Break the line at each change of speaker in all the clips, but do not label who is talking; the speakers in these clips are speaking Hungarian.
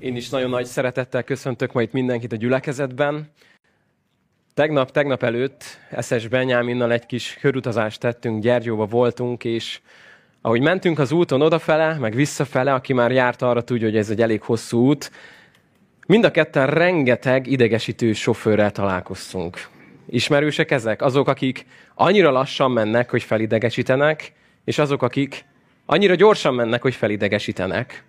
Én is nagyon nagy szeretettel köszöntök ma itt mindenkit a gyülekezetben. Tegnap, tegnap előtt Eszes Benyáminnal egy kis körutazást tettünk, Gyergyóba voltunk, és ahogy mentünk az úton odafele, meg visszafele, aki már járt arra tudja, hogy ez egy elég hosszú út, mind a ketten rengeteg idegesítő sofőrrel találkoztunk. Ismerősek ezek? Azok, akik annyira lassan mennek, hogy felidegesítenek, és azok, akik annyira gyorsan mennek, hogy felidegesítenek.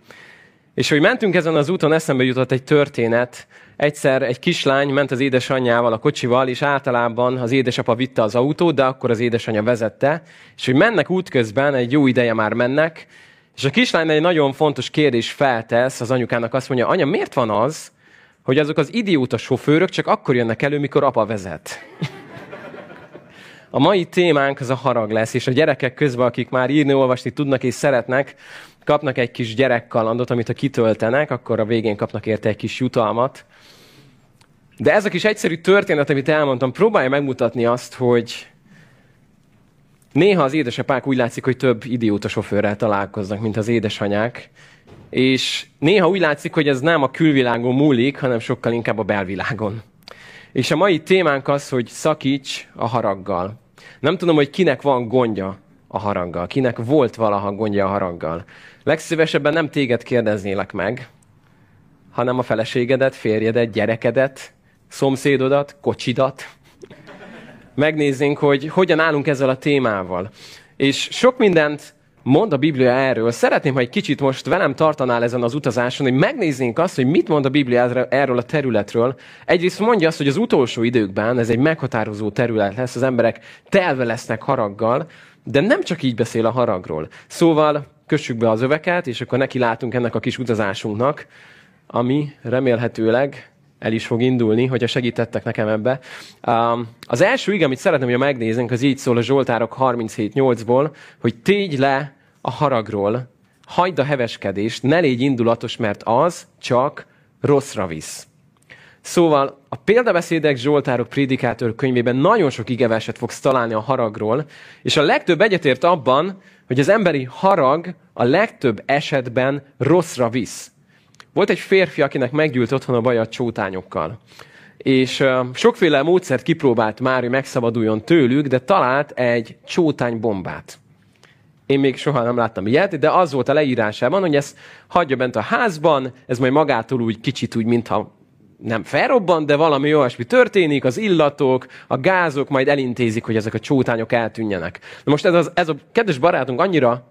És hogy mentünk ezen az úton, eszembe jutott egy történet. Egyszer egy kislány ment az édesanyjával a kocsival, és általában az édesapa vitte az autót, de akkor az édesanyja vezette. És hogy mennek útközben, egy jó ideje már mennek, és a kislány egy nagyon fontos kérdés feltesz az anyukának, azt mondja, anya, miért van az, hogy azok az idióta sofőrök csak akkor jönnek elő, mikor apa vezet? A mai témánk az a harag lesz, és a gyerekek közben, akik már írni, olvasni tudnak és szeretnek, kapnak egy kis gyerekkalandot, amit ha kitöltenek, akkor a végén kapnak érte egy kis jutalmat. De ez a kis egyszerű történet, amit elmondtam, próbálja megmutatni azt, hogy néha az édesapák úgy látszik, hogy több idióta sofőrrel találkoznak, mint az édesanyák, és néha úgy látszik, hogy ez nem a külvilágon múlik, hanem sokkal inkább a belvilágon. És a mai témánk az, hogy szakíts a haraggal. Nem tudom, hogy kinek van gondja a haraggal, kinek volt valaha gondja a haraggal. Legszívesebben nem téged kérdeznélek meg, hanem a feleségedet, férjedet, gyerekedet, szomszédodat, kocsidat. Megnézzünk, hogy hogyan állunk ezzel a témával. És sok mindent mond a Biblia erről. Szeretném, ha egy kicsit most velem tartanál ezen az utazáson, hogy megnézzünk azt, hogy mit mond a Biblia erről a területről. Egyrészt mondja azt, hogy az utolsó időkben ez egy meghatározó terület lesz, az emberek telve lesznek haraggal, de nem csak így beszél a haragról. Szóval kössük be az öveket, és akkor neki látunk ennek a kis utazásunknak, ami remélhetőleg el is fog indulni, hogyha segítettek nekem ebbe. Az első ige, amit szeretném, hogy megnézzünk, az így szól a Zsoltárok 37.8-ból, hogy tégy le a haragról, hagyd a heveskedést, ne légy indulatos, mert az csak rosszra visz. Szóval a példabeszédek Zsoltárok prédikátor könyvében nagyon sok igeverset fogsz találni a haragról, és a legtöbb egyetért abban, hogy az emberi harag a legtöbb esetben rosszra visz. Volt egy férfi, akinek meggyűlt otthon a baj a csótányokkal. És sokféle módszert kipróbált már, hogy megszabaduljon tőlük, de talált egy csótánybombát. Én még soha nem láttam ilyet, de az volt a leírásában, hogy ezt hagyja bent a házban, ez majd magától úgy kicsit úgy, mintha nem felrobban, de valami olyasmi történik, az illatok, a gázok majd elintézik, hogy ezek a csótányok eltűnjenek. Na most ez, az, ez a kedves barátunk annyira,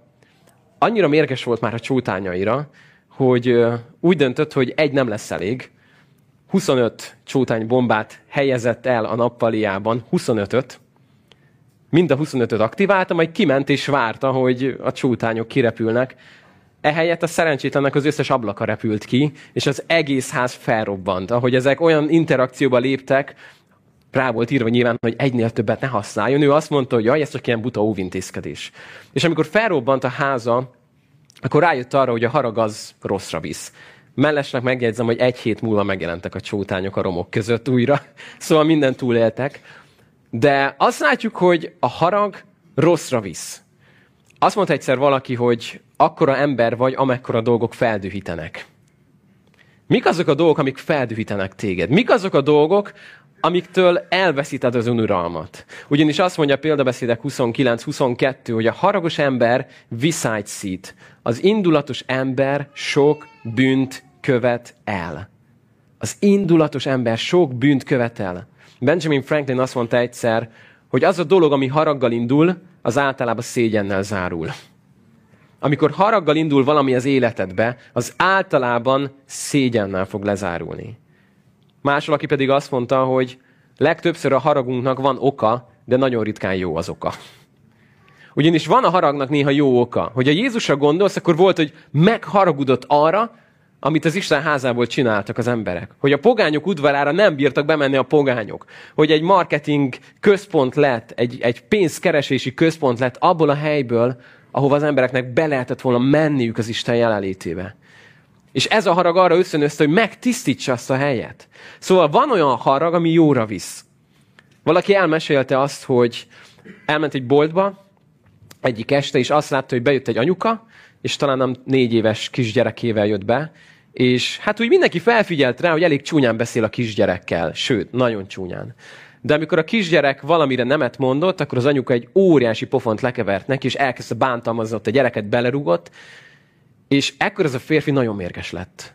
annyira mérges volt már a csótányaira, hogy úgy döntött, hogy egy nem lesz elég. 25 csótány bombát helyezett el a nappaliában, 25-öt. Mind a 25-öt aktiválta, majd kiment és várta, hogy a csótányok kirepülnek. Ehelyett a szerencsétlennek az összes ablaka repült ki, és az egész ház felrobbant. Ahogy ezek olyan interakcióba léptek, rá volt írva nyilván, hogy egynél többet ne használjon. Ő azt mondta, hogy jaj, ez csak ilyen buta óvintézkedés. És amikor felrobbant a háza, akkor rájött arra, hogy a harag az rosszra visz. Mellesnek megjegyzem, hogy egy hét múlva megjelentek a csótányok a romok között újra, szóval minden túléltek. De azt látjuk, hogy a harag rosszra visz. Azt mondta egyszer valaki, hogy akkora ember vagy, amekkora dolgok feldühítenek. Mik azok a dolgok, amik feldühítenek téged? Mik azok a dolgok, amiktől elveszíted az önuralmat. Ugyanis azt mondja a példabeszédek 29-22, hogy a haragos ember viszágyszít. Az indulatos ember sok bűnt követ el. Az indulatos ember sok bűnt követ el. Benjamin Franklin azt mondta egyszer, hogy az a dolog, ami haraggal indul, az általában szégyennel zárul. Amikor haraggal indul valami az életedbe, az általában szégyennel fog lezárulni. Más valaki pedig azt mondta, hogy legtöbbször a haragunknak van oka, de nagyon ritkán jó az oka. Ugyanis van a haragnak néha jó oka. Hogy a Jézusra gondolsz, akkor volt, hogy megharagudott arra, amit az Isten házából csináltak az emberek. Hogy a pogányok udvarára nem bírtak bemenni a pogányok. Hogy egy marketing központ lett, egy, egy pénzkeresési központ lett abból a helyből, ahova az embereknek be lehetett volna menniük az Isten jelenlétébe. És ez a harag arra összönözte, hogy megtisztítsa azt a helyet. Szóval van olyan harag, ami jóra visz. Valaki elmesélte azt, hogy elment egy boltba egyik este, és azt látta, hogy bejött egy anyuka, és talán nem négy éves kisgyerekével jött be, és hát úgy mindenki felfigyelt rá, hogy elég csúnyán beszél a kisgyerekkel, sőt, nagyon csúnyán. De amikor a kisgyerek valamire nemet mondott, akkor az anyuka egy óriási pofont lekevert neki, és elkezdte bántalmazni, ott a gyereket belerugott, és ekkor ez a férfi nagyon mérges lett.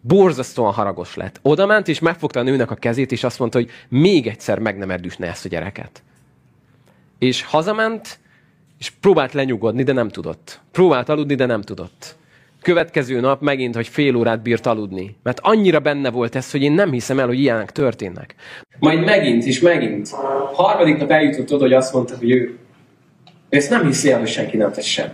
Borzasztóan haragos lett. Oda ment, és megfogta a nőnek a kezét, és azt mondta, hogy még egyszer meg nem erdüsne ezt a gyereket. És hazament, és próbált lenyugodni, de nem tudott. Próbált aludni, de nem tudott. Következő nap megint, hogy fél órát bírt aludni. Mert annyira benne volt ez, hogy én nem hiszem el, hogy ilyenek történnek. Majd megint és megint. Harmadik nap eljutott oda, hogy azt mondta, hogy ő, ő ezt nem hiszi el, hogy senki nem tesz semmit.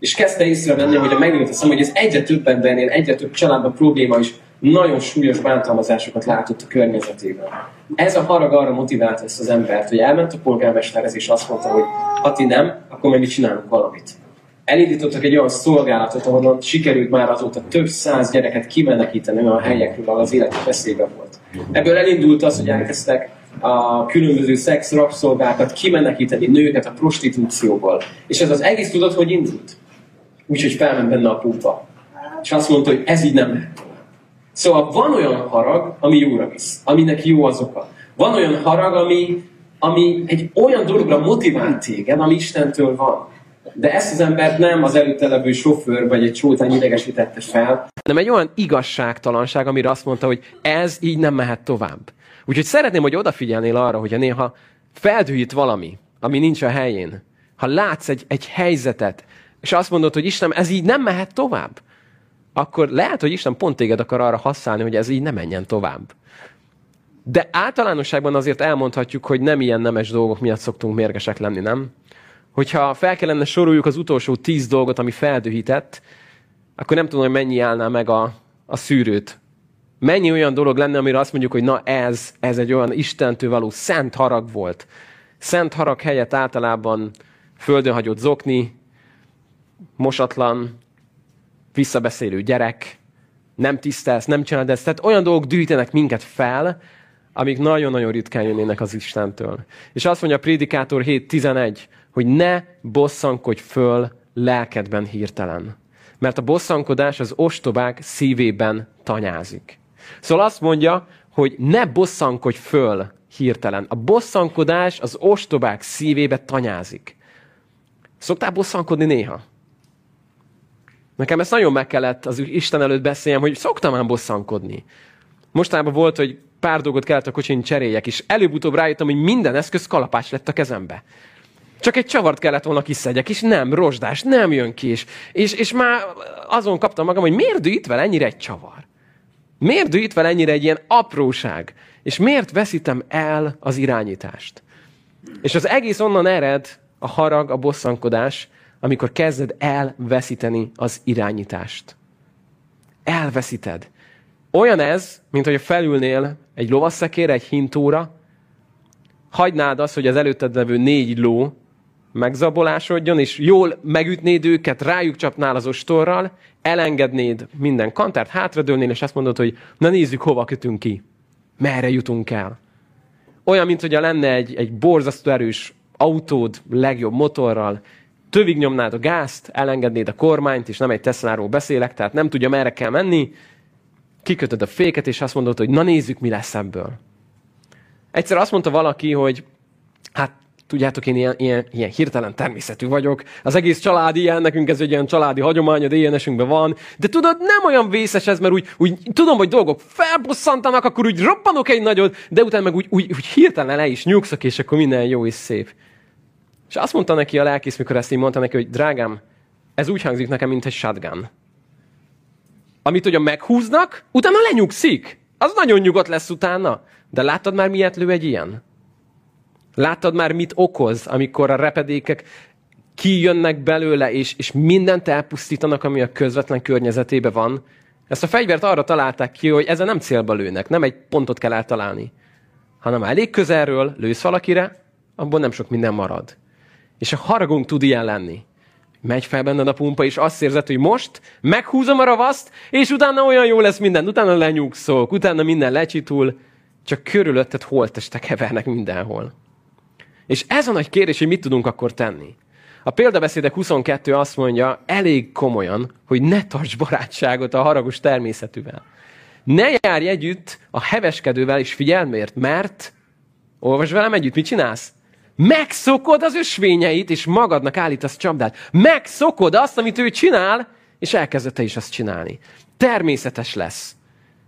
És kezdte észrevenni, hogy a megnyílt a szem, hogy ez egyre több embernél, egyre több családban probléma is nagyon súlyos bántalmazásokat látott a környezetében. Ez a harag arra motiválta ezt az embert, hogy elment a polgármesterhez, és azt mondta, hogy ha ti nem, akkor meg mi csinálunk valamit. Elindítottak egy olyan szolgálatot, ahonnan sikerült már azóta több száz gyereket kimenekíteni olyan helyekről, ahol az életük veszélyben volt. Ebből elindult az, hogy elkezdtek a különböző szex rabszolgákat kimenekíteni nőket a prostitúcióból. És ez az egész tudod, hogy indult? Úgyhogy felment benne a pupa. És azt mondta, hogy ez így nem lehet Szóval van olyan harag, ami jóra visz, aminek jó az oka. Van olyan harag, ami, ami egy olyan dologra motivál téged, ami Istentől van. De ezt az embert nem az előtte levő sofőr vagy egy csótány idegesítette fel. Nem egy olyan igazságtalanság, amire azt mondta, hogy ez így nem mehet tovább. Úgyhogy szeretném, hogy odafigyelnél arra, hogy néha feldühít valami, ami nincs a helyén. Ha látsz egy, egy helyzetet, és azt mondod, hogy Istenem, ez így nem mehet tovább, akkor lehet, hogy Isten pont téged akar arra használni, hogy ez így ne menjen tovább. De általánosságban azért elmondhatjuk, hogy nem ilyen nemes dolgok miatt szoktunk mérgesek lenni, nem? Hogyha fel kellene soroljuk az utolsó tíz dolgot, ami feldühített, akkor nem tudom, hogy mennyi állná meg a, a szűrőt. Mennyi olyan dolog lenne, amire azt mondjuk, hogy na ez, ez egy olyan Istentől való szent harag volt. Szent harag helyett általában földön hagyott zokni, mosatlan, visszabeszélő gyerek, nem tisztelsz, nem csinálod ezt. Tehát olyan dolgok gyűjtenek minket fel, amik nagyon-nagyon ritkán jönnének az Istentől. És azt mondja a Prédikátor 7.11, hogy ne bosszankodj föl lelkedben hirtelen. Mert a bosszankodás az ostobák szívében tanyázik. Szóval azt mondja, hogy ne bosszankodj föl hirtelen. A bosszankodás az ostobák szívébe tanyázik. Szoktál bosszankodni néha? Nekem ezt nagyon meg kellett az Isten előtt beszéljem, hogy szoktam ám bosszankodni. Mostában volt, hogy pár dolgot kellett a kocsin cseréljek, és előbb-utóbb rájöttem, hogy minden eszköz kalapács lett a kezembe. Csak egy csavart kellett volna kiszedjek, és nem, rozsdás, nem jön ki. És, és, és már azon kaptam magam, hogy miért dühít vele ennyire egy csavar? Miért dühít vele ennyire egy ilyen apróság? És miért veszítem el az irányítást? És az egész onnan ered, a harag, a bosszankodás, amikor kezded elveszíteni az irányítást. Elveszíted. Olyan ez, mint hogy felülnél egy lovasszekére, egy hintóra, hagynád azt, hogy az előtted levő négy ló megzabolásodjon, és jól megütnéd őket, rájuk csapnál az ostorral, elengednéd minden kantárt, hátradőlnél, és azt mondod, hogy na nézzük, hova kötünk ki. Merre jutunk el. Olyan, mint hogyha lenne egy, egy borzasztó erős autód legjobb motorral, tövig nyomnád a gázt, elengednéd a kormányt, és nem egy Tesláról beszélek, tehát nem tudja, merre kell menni, kikötöd a féket, és azt mondod, hogy na nézzük, mi lesz ebből. Egyszer azt mondta valaki, hogy hát tudjátok, én ilyen, ilyen, ilyen hirtelen természetű vagyok, az egész családi ilyen, nekünk ez egy ilyen családi hagyomány, a DNS-ünkben van, de tudod, nem olyan vészes ez, mert úgy, úgy tudom, hogy dolgok felbosszantanak, akkor úgy robbanok egy nagyot, de utána meg úgy, úgy, úgy hirtelen le is nyugszok, és akkor minden jó és szép. És azt mondta neki a lelkész, mikor ezt így mondta neki, hogy drágám, ez úgy hangzik nekem, mint egy shotgun. Amit ugye meghúznak, utána lenyugszik. Az nagyon nyugodt lesz utána. De láttad már, miért lő egy ilyen? Láttad már, mit okoz, amikor a repedékek kijönnek belőle, és, és mindent elpusztítanak, ami a közvetlen környezetébe van? Ezt a fegyvert arra találták ki, hogy ezen nem célba lőnek, nem egy pontot kell eltalálni, hanem elég közelről lősz valakire, abból nem sok minden marad. És a haragunk tud ilyen lenni. Megy fel benned a pumpa, és azt érzed, hogy most meghúzom a ravaszt, és utána olyan jó lesz minden, utána lenyugszok, utána minden lecsitul, csak körülötted holtestek hevernek mindenhol. És ez a nagy kérdés, hogy mit tudunk akkor tenni. A példabeszédek 22 azt mondja elég komolyan, hogy ne tarts barátságot a haragos természetűvel. Ne járj együtt a heveskedővel, és figyelj miért, mert olvasd velem együtt, mit csinálsz? Megszokod az ösvényeit, és magadnak állítasz csapdát. Megszokod azt, amit ő csinál, és elkezded is azt csinálni. Természetes lesz.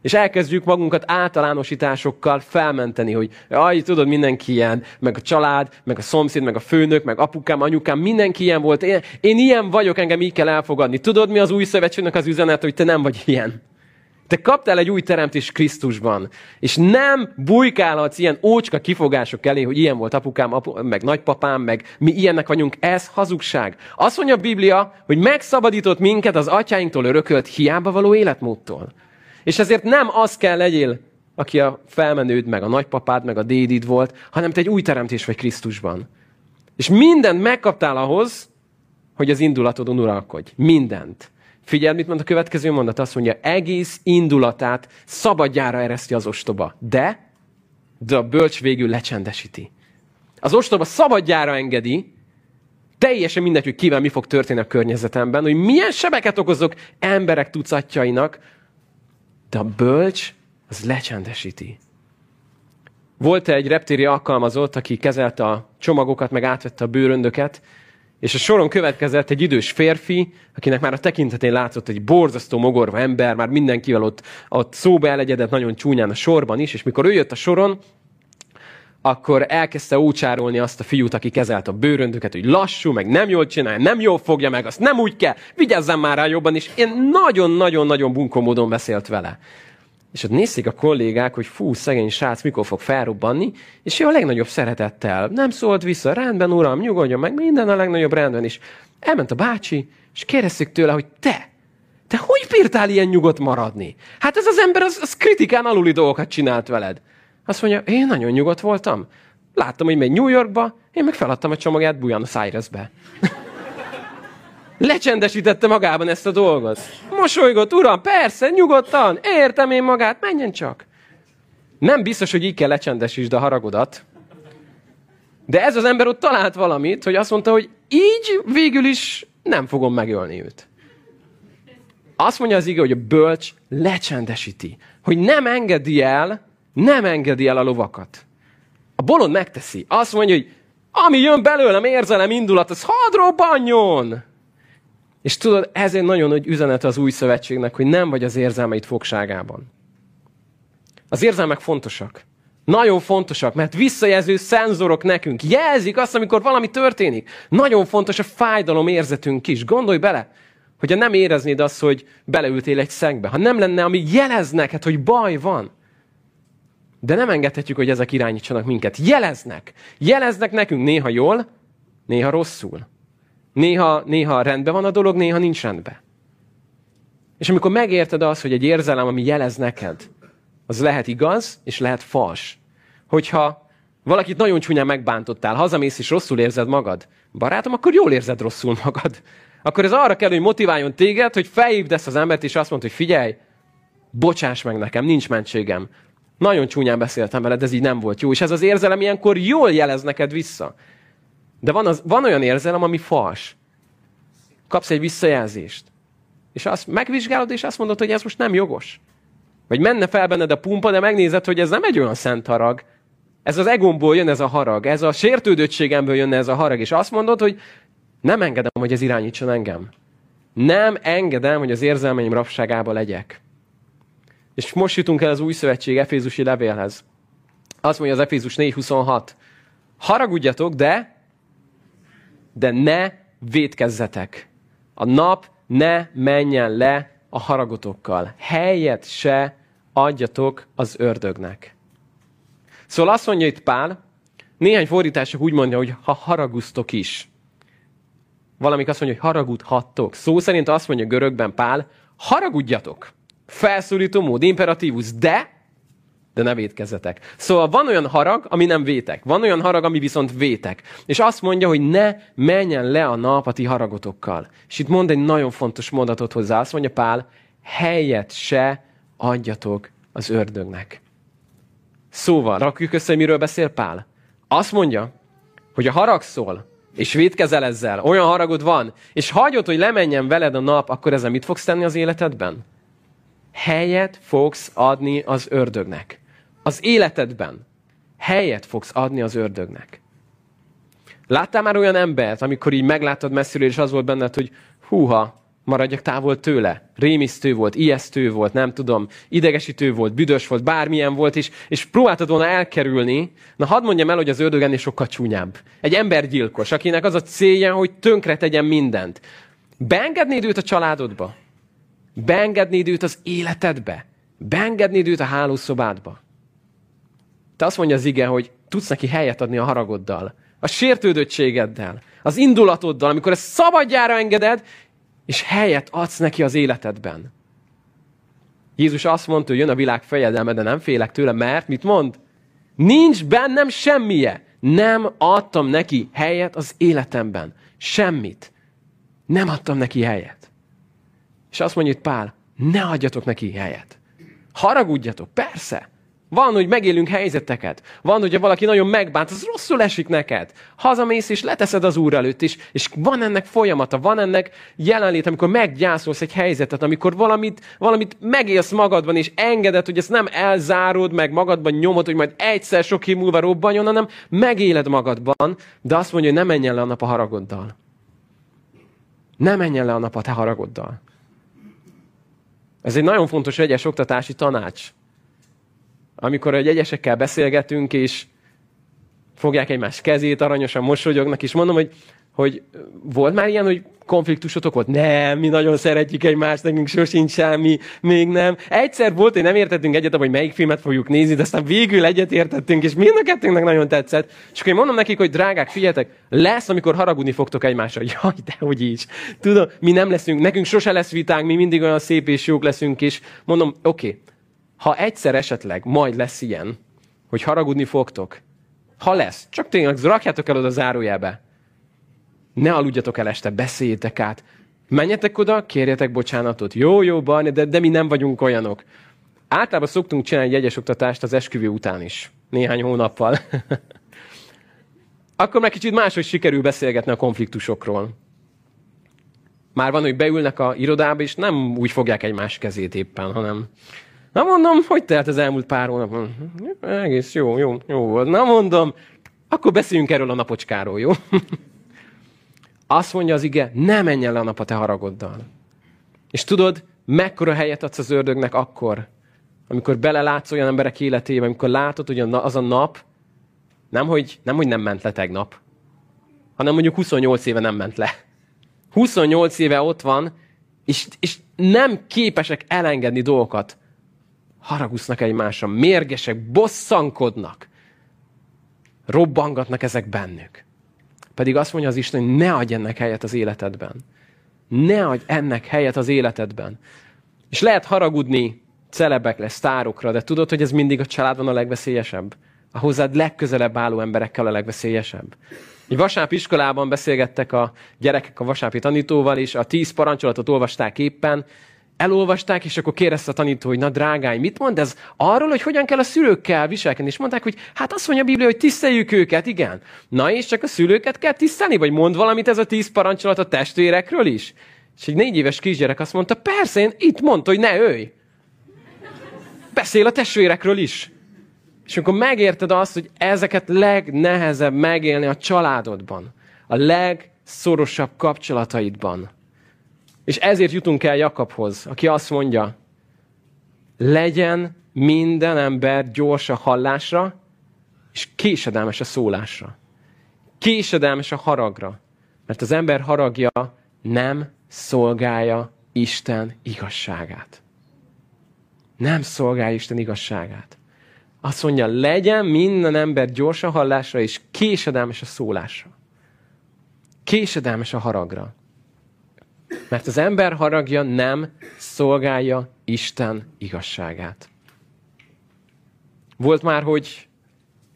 És elkezdjük magunkat általánosításokkal felmenteni, hogy aj, tudod, mindenki ilyen, meg a család, meg a szomszéd, meg a főnök, meg apukám, anyukám, mindenki ilyen volt. Én, én ilyen vagyok, engem így kell elfogadni. Tudod, mi az új szövetségnek az üzenet, hogy te nem vagy ilyen. Te kaptál egy új teremtés Krisztusban, és nem bujkálhatsz ilyen ócska kifogások elé, hogy ilyen volt apukám, apu, meg nagypapám, meg mi ilyennek vagyunk. Ez hazugság. Azt mondja a Biblia, hogy megszabadított minket az atyáinktól örökölt hiába való életmódtól. És ezért nem az kell legyél, aki a felmenőd, meg a nagypapád, meg a dédid volt, hanem te egy új teremtés vagy Krisztusban. És mindent megkaptál ahhoz, hogy az indulatodon uralkodj. Mindent. Figyelj, mit mond a következő mondat? Azt mondja, egész indulatát szabadjára ereszti az ostoba. De, de a bölcs végül lecsendesíti. Az ostoba szabadjára engedi, teljesen mindegy, hogy kivel mi fog történni a környezetemben, hogy milyen sebeket okozok emberek tucatjainak, de a bölcs az lecsendesíti. Volt egy reptéri alkalmazott, aki kezelte a csomagokat, meg átvette a bőröndöket, és a soron következett egy idős férfi, akinek már a tekintetén látszott egy borzasztó mogorva ember, már mindenkivel ott, ott szóba elegyedett nagyon csúnyán a sorban is, és mikor ő jött a soron, akkor elkezdte ócsárolni azt a fiút, aki kezelt a bőröndöket, hogy lassú, meg nem jól csinálja, nem jól fogja meg, azt nem úgy kell, vigyázzam már rá jobban, és én nagyon-nagyon-nagyon bunkó módon beszélt vele. És ott nézték a kollégák, hogy fú, szegény srác mikor fog felrobbanni, és ő a legnagyobb szeretettel nem szólt vissza, rendben uram, nyugodjon meg, minden a legnagyobb rendben is. Elment a bácsi, és kérdezték tőle, hogy te, te hogy bírtál ilyen nyugodt maradni? Hát ez az ember, az, az kritikán aluli dolgokat csinált veled. Azt mondja, én nagyon nyugodt voltam. Láttam, hogy megy New Yorkba, én meg feladtam a csomagját Buenos Airesbe. Lecsendesítette magában ezt a dolgot. Mosolygott, uram, persze, nyugodtan, értem én magát, menjen csak. Nem biztos, hogy így kell lecsendesítsd a haragodat. De ez az ember ott talált valamit, hogy azt mondta, hogy így végül is nem fogom megölni őt. Azt mondja az ige, hogy a bölcs lecsendesíti. Hogy nem engedi el, nem engedi el a lovakat. A bolond megteszi. Azt mondja, hogy ami jön belőlem, érzelem, indulat, az hadd robbanjon! És tudod, ez egy nagyon nagy üzenet az új szövetségnek, hogy nem vagy az érzelmeid fogságában. Az érzelmek fontosak. Nagyon fontosak, mert visszajelző szenzorok nekünk. Jelzik azt, amikor valami történik. Nagyon fontos a fájdalom érzetünk is. Gondolj bele, hogyha nem éreznéd azt, hogy beleültél egy szegbe. Ha nem lenne, ami jelez neked, hogy baj van. De nem engedhetjük, hogy ezek irányítsanak minket. Jeleznek. Jeleznek nekünk néha jól, néha rosszul. Néha, néha rendben van a dolog, néha nincs rendben. És amikor megérted azt, hogy egy érzelem, ami jelez neked, az lehet igaz, és lehet fals. Hogyha valakit nagyon csúnyán megbántottál, hazamész és rosszul érzed magad, barátom, akkor jól érzed rosszul magad. Akkor ez arra kell, hogy motiváljon téged, hogy felhívd ezt az embert, és azt mondta, hogy figyelj, bocsáss meg nekem, nincs mentségem. Nagyon csúnyán beszéltem veled, ez így nem volt jó. És ez az érzelem ilyenkor jól jelez neked vissza. De van, az, van olyan érzelem, ami fals. Kapsz egy visszajelzést. És azt megvizsgálod, és azt mondod, hogy ez most nem jogos. Vagy menne fel benned a pumpa, de megnézed, hogy ez nem egy olyan szent harag. Ez az egomból jön ez a harag. Ez a sértődöttségemből jönne ez a harag. És azt mondod, hogy nem engedem, hogy ez irányítson engem. Nem engedem, hogy az érzelmeim rabságába legyek. És most jutunk el az új szövetség Efézusi levélhez. Azt mondja az Efézus 4.26. Haragudjatok, de de ne védkezzetek. A nap ne menjen le a haragotokkal. Helyet se adjatok az ördögnek. Szóval azt mondja itt Pál, néhány fordítások úgy mondja, hogy ha haragusztok is. Valamik azt mondja, hogy haragudhattok. Szó szerint azt mondja görögben Pál, haragudjatok. Felszólító mód, imperatívus, de de ne vétkezzetek. Szóval van olyan harag, ami nem vétek. Van olyan harag, ami viszont vétek. És azt mondja, hogy ne menjen le a nap a ti haragotokkal. És itt mond egy nagyon fontos mondatot hozzá. Azt mondja Pál, helyet se adjatok az ördögnek. Szóval, rakjuk össze, miről beszél Pál. Azt mondja, hogy a haragszól, és védkezel ezzel, olyan haragod van, és hagyod, hogy lemenjen veled a nap, akkor ezzel mit fogsz tenni az életedben? Helyet fogsz adni az ördögnek. Az életedben helyet fogsz adni az ördögnek. Láttál már olyan embert, amikor így megláttad messziről, és az volt benned, hogy húha, maradjak távol tőle. Rémisztő volt, ijesztő volt, nem tudom, idegesítő volt, büdös volt, bármilyen volt, és, és próbáltad volna elkerülni. Na hadd mondjam el, hogy az ördög ennél sokkal csúnyább. Egy embergyilkos, akinek az a célja, hogy tönkre tegyen mindent. Beengednéd őt a családodba? Beengednéd őt az életedbe? Beengednéd őt a hálószobádba? Te azt mondja az ige, hogy tudsz neki helyet adni a haragoddal, a sértődöttségeddel, az indulatoddal, amikor ezt szabadjára engeded, és helyet adsz neki az életedben. Jézus azt mondta, hogy jön a világ fejedelme, de nem félek tőle, mert mit mond? Nincs bennem semmije. Nem adtam neki helyet az életemben. Semmit. Nem adtam neki helyet. És azt mondja hogy Pál, ne adjatok neki helyet. Haragudjatok, persze. Van, hogy megélünk helyzeteket. Van, hogyha valaki nagyon megbánt, az rosszul esik neked. Hazamész és leteszed az úr előtt is, és van ennek folyamata, van ennek jelenlét, amikor meggyászolsz egy helyzetet, amikor valamit, valamit megélsz magadban, és engeded, hogy ezt nem elzárod, meg magadban nyomod, hogy majd egyszer sok év múlva robbanjon, hanem megéled magadban, de azt mondja, hogy ne menjen le a nap a haragoddal. Ne menjen le a nap a te haragoddal. Ez egy nagyon fontos egyes oktatási tanács. Amikor a jegyesekkel beszélgetünk, és fogják egymás kezét, aranyosan mosolyognak, és mondom, hogy, hogy volt már ilyen, hogy konfliktusotok volt? Nem, mi nagyon szeretjük egymást, nekünk sosincs semmi, még nem. Egyszer volt, hogy nem értettünk egyet, hogy melyik filmet fogjuk nézni, de aztán végül egyet értettünk, és mind a kettőnknek nagyon tetszett. És akkor én mondom nekik, hogy drágák, figyeljetek, lesz, amikor haragudni fogtok egymásra. Jaj, de hogy is. Tudom, mi nem leszünk, nekünk sose lesz vitánk, mi mindig olyan szép és jók leszünk, és mondom, oké, okay, ha egyszer esetleg majd lesz ilyen, hogy haragudni fogtok, ha lesz, csak tényleg rakjátok el oda zárójelbe. Ne aludjatok el este, beszéljétek át. Menjetek oda, kérjetek bocsánatot. Jó, jó, Barni, de, de mi nem vagyunk olyanok. Általában szoktunk csinálni egy oktatást az esküvő után is. Néhány hónappal. Akkor meg kicsit máshogy sikerül beszélgetni a konfliktusokról. Már van, hogy beülnek a irodába, és nem úgy fogják egymás kezét éppen, hanem Na mondom, hogy telt az elmúlt pár hónap? Egész jó, jó, jó volt. Na mondom, akkor beszéljünk erről a napocskáról, jó? Azt mondja az ige, ne menjen le a nap a te haragoddal. És tudod, mekkora helyet adsz az ördögnek akkor, amikor belelátsz olyan emberek életébe, amikor látod, hogy az a nap nem hogy, nem, hogy nem ment le tegnap, hanem mondjuk 28 éve nem ment le. 28 éve ott van, és, és nem képesek elengedni dolgokat, haragusznak egymásra, mérgesek, bosszankodnak, robbangatnak ezek bennük. Pedig azt mondja az Isten, hogy ne adj ennek helyet az életedben. Ne adj ennek helyet az életedben. És lehet haragudni celebekre, sztárokra, de tudod, hogy ez mindig a családban a legveszélyesebb? A hozzád legközelebb álló emberekkel a legveszélyesebb. Egy vasárnap iskolában beszélgettek a gyerekek a vasárnapi tanítóval, és a tíz parancsolatot olvasták éppen, elolvasták, és akkor kérdezte a tanító, hogy na drágány, mit mond ez arról, hogy hogyan kell a szülőkkel viselkedni? És mondták, hogy hát azt mondja a Biblia, hogy tiszteljük őket, igen. Na és csak a szülőket kell tisztelni, vagy mond valamit ez a tíz parancsolat a testvérekről is? És egy négy éves kisgyerek azt mondta, persze, én itt mondta, hogy ne őj. Beszél a testvérekről is. És akkor megérted azt, hogy ezeket legnehezebb megélni a családodban, a legszorosabb kapcsolataidban. És ezért jutunk el Jakabhoz, aki azt mondja, legyen minden ember gyors a hallásra, és késedelmes a szólásra. Késedelmes a haragra. Mert az ember haragja nem szolgálja Isten igazságát. Nem szolgálja Isten igazságát. Azt mondja, legyen minden ember gyors a hallásra, és késedelmes a szólásra. Késedelmes a haragra. Mert az ember haragja nem szolgálja Isten igazságát. Volt már, hogy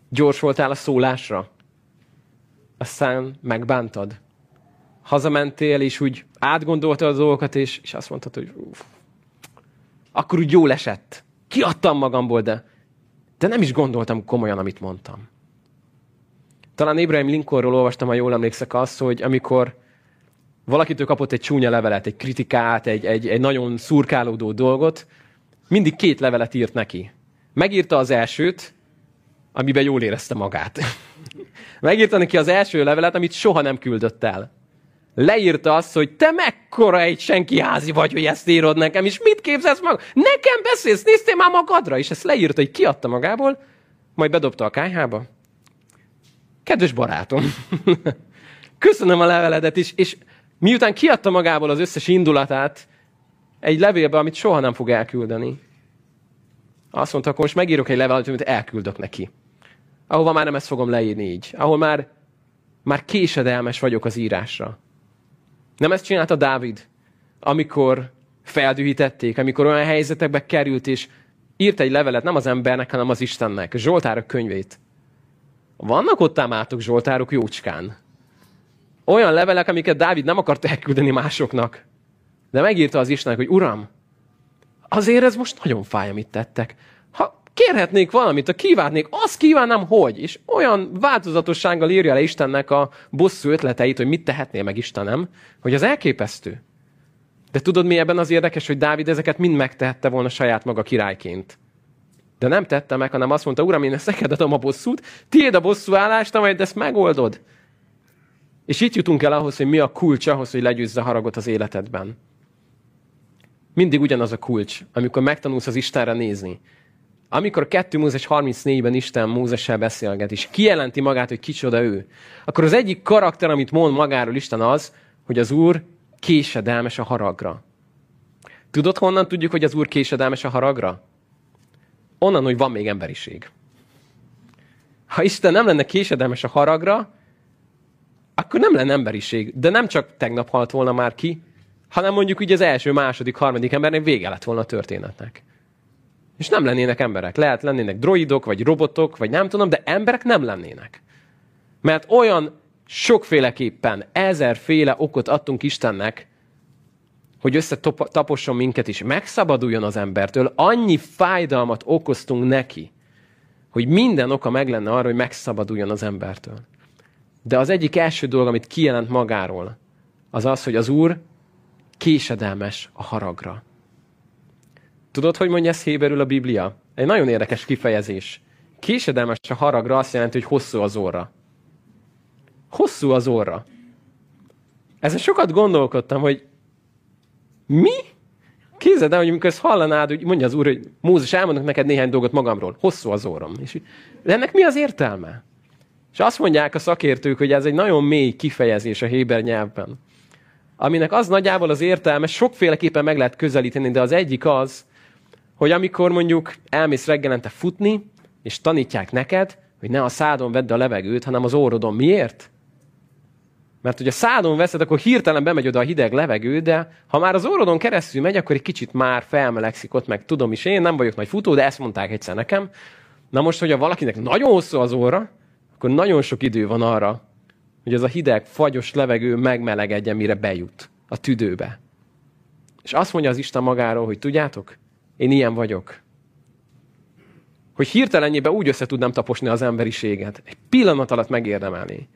gyors voltál a szólásra, aztán megbántad. Hazamentél, és úgy átgondoltad a dolgokat, és, és azt mondtad, hogy uff, akkor úgy jól esett. Kiadtam magamból, de, de nem is gondoltam komolyan, amit mondtam. Talán Abraham Lincolnról olvastam, ha jól emlékszek azt, hogy amikor valakitől kapott egy csúnya levelet, egy kritikát, egy, egy, egy nagyon szurkálódó dolgot, mindig két levelet írt neki. Megírta az elsőt, amiben jól érezte magát. Megírta neki az első levelet, amit soha nem küldött el. Leírta azt, hogy te mekkora egy senki házi vagy, hogy ezt írod nekem, és mit képzelsz magad? Nekem beszélsz, néztél már magadra? És ezt leírta, hogy kiadta magából, majd bedobta a kájhába. Kedves barátom, köszönöm a leveledet is, és miután kiadta magából az összes indulatát, egy levélbe, amit soha nem fog elküldeni. Azt mondta, akkor most megírok egy levelet, amit elküldök neki. Ahova már nem ezt fogom leírni így. Ahol már, már késedelmes vagyok az írásra. Nem ezt csinálta Dávid, amikor feldühítették, amikor olyan helyzetekbe került, és írt egy levelet nem az embernek, hanem az Istennek, Zsoltárok könyvét. Vannak ott ámátok Zsoltárok jócskán. Olyan levelek, amiket Dávid nem akart elküldeni másoknak. De megírta az Istennek, hogy Uram, azért ez most nagyon fáj, amit tettek. Ha kérhetnék valamit, ha kívánnék, azt kívánnám, hogy. És olyan változatossággal írja le Istennek a bosszú ötleteit, hogy mit tehetné meg Istenem, hogy az elképesztő. De tudod, mi ebben az érdekes, hogy Dávid ezeket mind megtehette volna saját maga királyként. De nem tette meg, hanem azt mondta, Uram, én ezt neked adom a bosszút, tiéd a bosszú állást, majd ezt megoldod. És itt jutunk el ahhoz, hogy mi a kulcs ahhoz, hogy legyőzze a haragot az életedben. Mindig ugyanaz a kulcs, amikor megtanulsz az Istenre nézni. Amikor 2 Mózes 34-ben Isten Mózessel beszélget, és kijelenti magát, hogy kicsoda ő, akkor az egyik karakter, amit mond magáról Isten az, hogy az Úr késedelmes a haragra. Tudod, honnan tudjuk, hogy az Úr késedelmes a haragra? Onnan, hogy van még emberiség. Ha Isten nem lenne késedelmes a haragra, akkor nem lenne emberiség. De nem csak tegnap halt volna már ki, hanem mondjuk ugye az első, második, harmadik embernek vége lett volna a történetnek. És nem lennének emberek. Lehet lennének droidok, vagy robotok, vagy nem tudom, de emberek nem lennének. Mert olyan sokféleképpen, ezerféle okot adtunk Istennek, hogy összetaposson minket is, megszabaduljon az embertől, annyi fájdalmat okoztunk neki, hogy minden oka meg lenne arra, hogy megszabaduljon az embertől. De az egyik első dolog, amit kijelent magáról, az az, hogy az Úr késedelmes a haragra. Tudod, hogy mondja ezt Héberül a Biblia? Egy nagyon érdekes kifejezés. Késedelmes a haragra azt jelenti, hogy hosszú az óra. Hosszú az óra. Ezen sokat gondolkodtam, hogy mi? Képzeld el, hogy amikor ezt hallanád, hogy mondja az úr, hogy Mózes, elmondok neked néhány dolgot magamról. Hosszú az óram. És de ennek mi az értelme? És azt mondják a szakértők, hogy ez egy nagyon mély kifejezés a héber nyelvben aminek az nagyjából az értelme, sokféleképpen meg lehet közelíteni, de az egyik az, hogy amikor mondjuk elmész reggelente futni, és tanítják neked, hogy ne a szádon vedd a levegőt, hanem az órodon. Miért? Mert hogy a szádon veszed, akkor hirtelen bemegy oda a hideg levegő, de ha már az órodon keresztül megy, akkor egy kicsit már felmelegszik ott, meg tudom is én, nem vagyok nagy futó, de ezt mondták egyszer nekem. Na most, hogyha valakinek nagyon hosszú az óra, akkor nagyon sok idő van arra, hogy ez a hideg, fagyos levegő megmelegedjen, mire bejut a tüdőbe. És azt mondja az Isten magáról, hogy tudjátok, én ilyen vagyok. Hogy hirtelenjében úgy össze tudnám taposni az emberiséget. Egy pillanat alatt megérdemelni.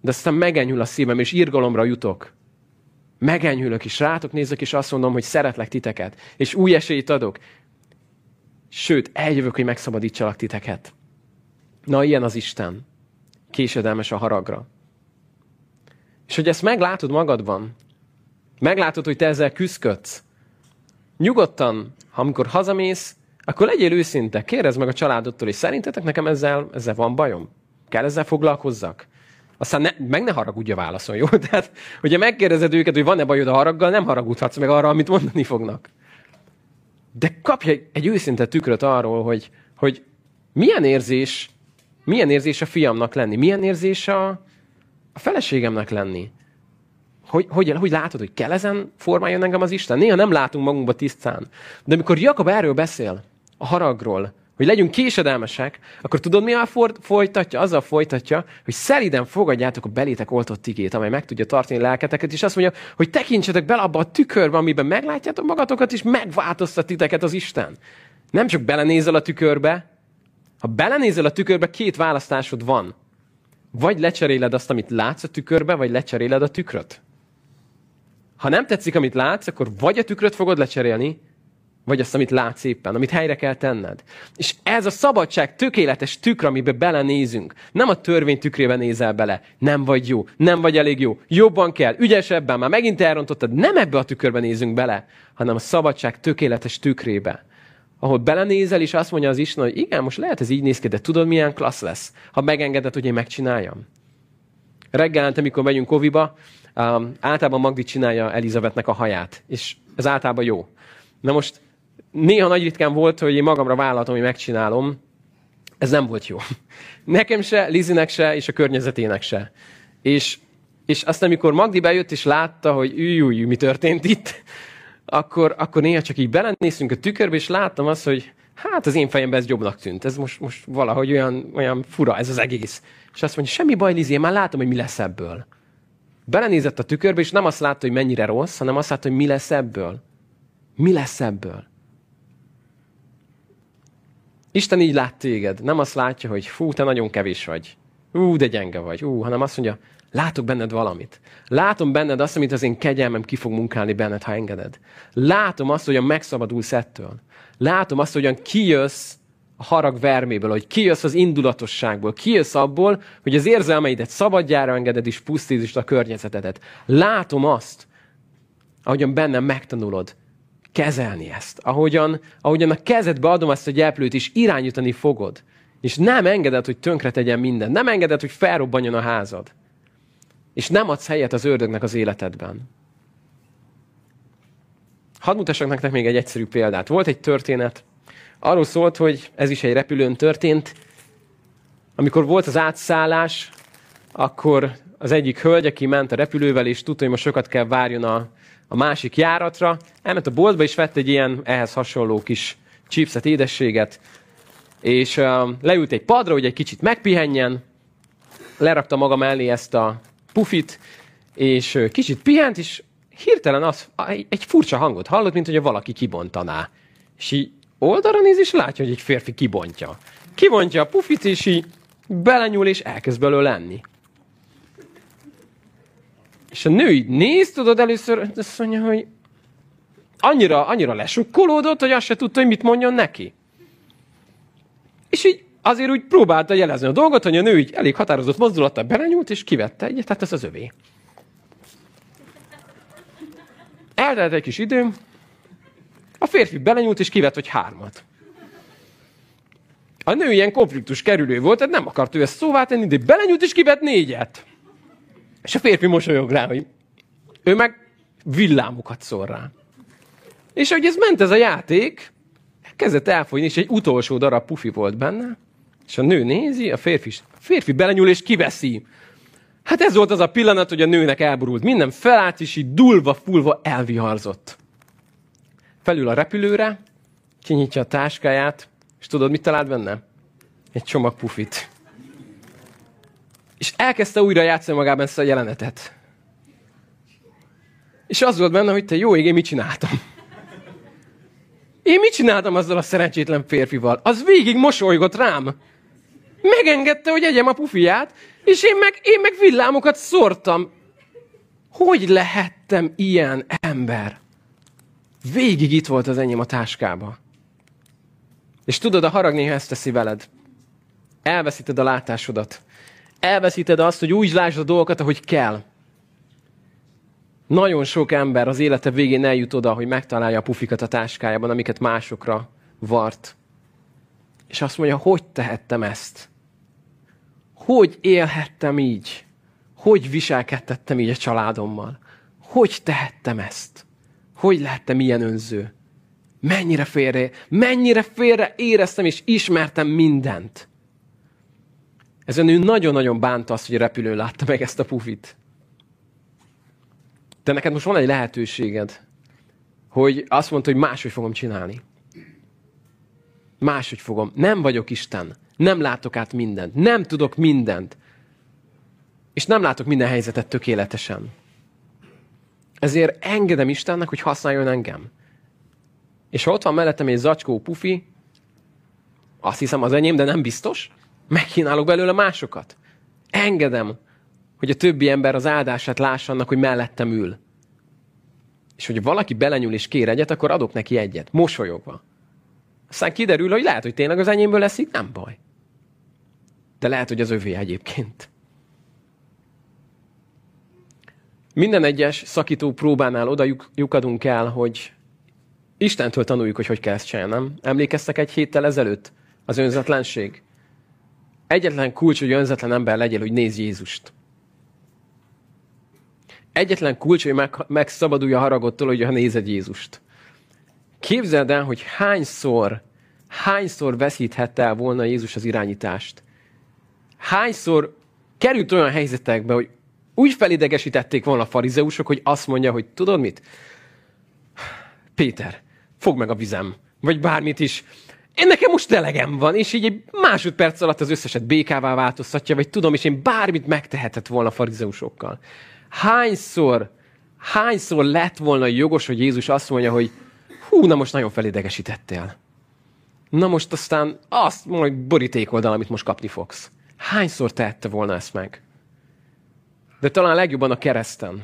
De aztán megenyhül a szívem, és írgalomra jutok. Megenyhülök, és rátok nézek, és azt mondom, hogy szeretlek titeket. És új esélyt adok. Sőt, eljövök, hogy megszabadítsalak titeket. Na, ilyen az Isten. Késedelmes a haragra. És hogy ezt meglátod magadban, meglátod, hogy te ezzel küzdködsz, nyugodtan, ha amikor hazamész, akkor legyél őszinte, kérdezd meg a családodtól, és szerintetek nekem ezzel, ezzel van bajom? Kell ezzel foglalkozzak? Aztán ne, meg ne haragudja válaszol, jó? Tehát, hogyha megkérdezed őket, hogy van-e bajod a haraggal, nem haragudhatsz meg arra, amit mondani fognak. De kapj egy, egy őszinte tükröt arról, hogy, hogy milyen érzés, milyen érzés a fiamnak lenni, milyen érzés a, a feleségemnek lenni. Hogy, hogy, hogy látod, hogy kell ezen formáljon engem az Isten? Néha nem látunk magunkba tisztán. De amikor Jakab erről beszél, a haragról, hogy legyünk késedelmesek, akkor tudod, mi a folytatja? Azzal folytatja, hogy szeliden fogadjátok a belétek oltott igét, amely meg tudja tartani lelketeket, és azt mondja, hogy tekintsetek bele abba a tükörbe, amiben meglátjátok magatokat, és megváltoztat titeket az Isten. Nem csak belenézel a tükörbe, ha belenézel a tükörbe, két választásod van. Vagy lecseréled azt, amit látsz a tükörbe, vagy lecseréled a tükröt. Ha nem tetszik, amit látsz, akkor vagy a tükröt fogod lecserélni, vagy azt, amit látsz éppen, amit helyre kell tenned. És ez a szabadság tökéletes tükr, amiben belenézünk. Nem a törvény tükrében nézel bele. Nem vagy jó, nem vagy elég jó, jobban kell, ügyesebben, már megint elrontottad. Nem ebbe a tükörbe nézünk bele, hanem a szabadság tökéletes tükrébe. Ahol belenézel, és azt mondja az Isten, hogy igen, most lehet ez így néz ki, de tudod, milyen klassz lesz, ha megengeded, hogy én megcsináljam. Reggelente, amikor megyünk koviba, um, általában Magdi csinálja Elizabetnek a haját, és ez általában jó. Na most néha nagy ritkán volt, hogy én magamra vállaltam, hogy megcsinálom. Ez nem volt jó. Nekem se, Lizinek se, és a környezetének se. És, és aztán, amikor Magdi bejött, és látta, hogy új, mi történt itt, akkor, akkor néha csak így belenéztünk a tükörbe, és láttam azt, hogy hát az én fejemben ez jobbnak tűnt. Ez most, most valahogy olyan, olyan fura ez az egész. És azt mondja, semmi baj, Lizi, én már látom, hogy mi lesz ebből. Belenézett a tükörbe, és nem azt látta, hogy mennyire rossz, hanem azt látta, hogy mi lesz ebből. Mi lesz ebből? Isten így lát téged. Nem azt látja, hogy fú, te nagyon kevés vagy. Ú, de gyenge vagy. Ú, hanem azt mondja, látok benned valamit. Látom benned azt, amit az én kegyelmem ki fog munkálni benned, ha engeded. Látom azt, hogyan megszabadulsz ettől. Látom azt, hogyan kijössz a harag verméből, hogy kijössz az indulatosságból, kijössz abból, hogy az érzelmeidet szabadjára engeded és pusztítsd a környezetedet. Látom azt, ahogyan bennem megtanulod, kezelni ezt. Ahogyan, ahogyan a kezedbe adom ezt a gyeplőt, és irányítani fogod. És nem engeded, hogy tönkre tegyen minden. Nem engeded, hogy felrobbanjon a házad. És nem adsz helyet az ördögnek az életedben. Hadd mutassak nektek még egy egyszerű példát. Volt egy történet, arról szólt, hogy ez is egy repülőn történt. Amikor volt az átszállás, akkor az egyik hölgy, aki ment a repülővel, és tudta, hogy most sokat kell várjon a, a másik járatra, elment a boltba, és vett egy ilyen ehhez hasonló kis chipset, édességet, és uh, leült egy padra, hogy egy kicsit megpihenjen, lerakta maga mellé ezt a pufit, és kicsit pihent, és hirtelen az, egy furcsa hangot hallott, mint hogy valaki kibontaná. És így oldalra néz, és látja, hogy egy férfi kibontja. Kibontja a pufit, és így belenyúl, és elkezd belőle lenni. És a nő így néz, tudod, először azt mondja, hogy annyira, annyira lesukkolódott, hogy azt se tudta, hogy mit mondjon neki. És így azért úgy próbálta jelezni a dolgot, hogy a nő így elég határozott mozdulattal belenyúlt, és kivette egyet, tehát ez az övé. Eltelt egy kis idő, a férfi belenyúlt, és kivett, hogy hármat. A nő ilyen konfliktus kerülő volt, tehát nem akart ő ezt szóvá tenni, de belenyúlt, és kivett négyet. És a férfi mosolyog rá, hogy ő meg villámokat szól rá. És ahogy ez ment ez a játék, kezdett elfogyni, és egy utolsó darab pufi volt benne, és a nő nézi, a férfi, a férfi belenyúl és kiveszi. Hát ez volt az a pillanat, hogy a nőnek elborult. Minden felállt, és így dulva, fulva elviharzott. Felül a repülőre, kinyitja a táskáját, és tudod, mit talált benne? Egy csomag pufit. És elkezdte újra játszani magában ezt a jelenetet. És az volt benne, hogy te jó ég, én mit csináltam. Én mit csináltam azzal a szerencsétlen férfival? Az végig mosolygott rám. Megengedte, hogy egyem a pufiát, és én meg, én meg villámokat szórtam. Hogy lehettem ilyen ember? Végig itt volt az enyém a táskába. És tudod, a harag néha ezt teszi veled. Elveszíted a látásodat elveszíted azt, hogy úgy lásd a dolgokat, ahogy kell. Nagyon sok ember az élete végén eljut oda, hogy megtalálja a pufikat a táskájában, amiket másokra vart. És azt mondja, hogy tehettem ezt? Hogy élhettem így? Hogy viselkedtettem így a családommal? Hogy tehettem ezt? Hogy lehettem ilyen önző? Mennyire félre, mennyire félre éreztem és ismertem mindent. Ez a nő nagyon-nagyon bánta azt, hogy a repülőn látta meg ezt a pufit. De neked most van egy lehetőséged, hogy azt mondta, hogy máshogy fogom csinálni. Máshogy fogom. Nem vagyok Isten. Nem látok át mindent. Nem tudok mindent. És nem látok minden helyzetet tökéletesen. Ezért engedem Istennek, hogy használjon engem. És ha ott van mellettem egy zacskó pufi, azt hiszem az enyém, de nem biztos, megkínálok belőle másokat. Engedem, hogy a többi ember az áldását lássa annak, hogy mellettem ül. És hogy valaki belenyúl és kér egyet, akkor adok neki egyet, mosolyogva. Aztán kiderül, hogy lehet, hogy tényleg az enyémből leszik, nem baj. De lehet, hogy az övé egyébként. Minden egyes szakító próbánál oda lyukadunk el, hogy Istentől tanuljuk, hogy hogy kell ezt csinálni, nem? Emlékeztek egy héttel ezelőtt? Az önzetlenség. Egyetlen kulcs, hogy önzetlen ember legyél, hogy nézz Jézust. Egyetlen kulcs, hogy meg, megszabadulj a haragottól, hogy ha nézed Jézust. Képzeld el, hogy hányszor, hányszor veszíthette el volna Jézus az irányítást. Hányszor került olyan helyzetekbe, hogy úgy felidegesítették volna a farizeusok, hogy azt mondja, hogy tudod mit? Péter, fog meg a vizem, vagy bármit is. Én nekem most elegem van, és így egy másodperc alatt az összeset békává változtatja, vagy tudom, és én bármit megtehetett volna a farizeusokkal. Hányszor, hányszor lett volna jogos, hogy Jézus azt mondja, hogy hú, na most nagyon felidegesítettél. Na most aztán azt majd borítékoldal, amit most kapni fogsz. Hányszor tette volna ezt meg? De talán legjobban a kereszten.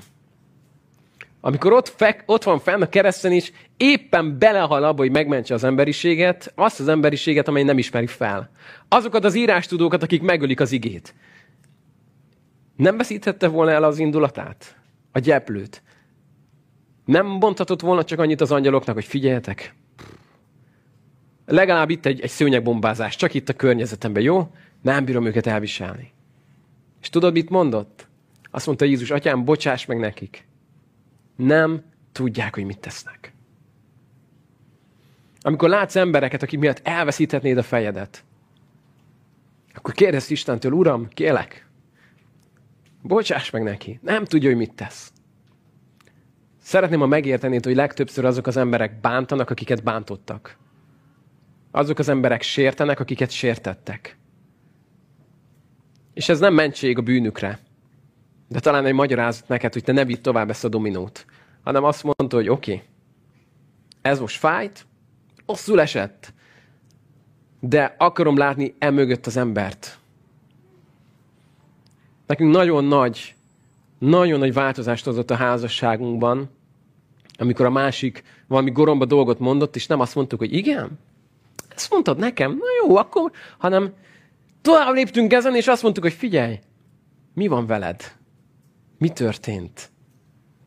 Amikor ott, fek, ott van fenn a kereszten is, éppen belehal abba, hogy megmentse az emberiséget, azt az emberiséget, amely nem ismeri fel. Azokat az írástudókat, akik megölik az igét. Nem veszíthette volna el az indulatát? A gyeplőt? Nem bontatott volna csak annyit az angyaloknak, hogy figyeljetek? Legalább itt egy, egy szőnyegbombázás, csak itt a környezetemben, jó? Nem bírom őket elviselni. És tudod, mit mondott? Azt mondta Jézus, atyám, bocsáss meg nekik. Nem tudják, hogy mit tesznek. Amikor látsz embereket, akik miatt elveszíthetnéd a fejedet, akkor kérdezz Istentől, Uram, kélek, bocsáss meg neki. Nem tudja, hogy mit tesz. Szeretném, ha megértenéd, hogy legtöbbször azok az emberek bántanak, akiket bántottak. Azok az emberek sértenek, akiket sértettek. És ez nem mentség a bűnükre. De talán egy magyarázat neked, hogy te ne vidd tovább ezt a dominót. Hanem azt mondta, hogy oké, okay, ez most fájt, rosszul esett, de akarom látni emögött az embert. Nekünk nagyon nagy, nagyon nagy változást hozott a házasságunkban, amikor a másik valami goromba dolgot mondott, és nem azt mondtuk, hogy igen, ezt mondtad nekem, na jó, akkor, hanem tovább léptünk ezen, és azt mondtuk, hogy figyelj, mi van veled? Mi történt?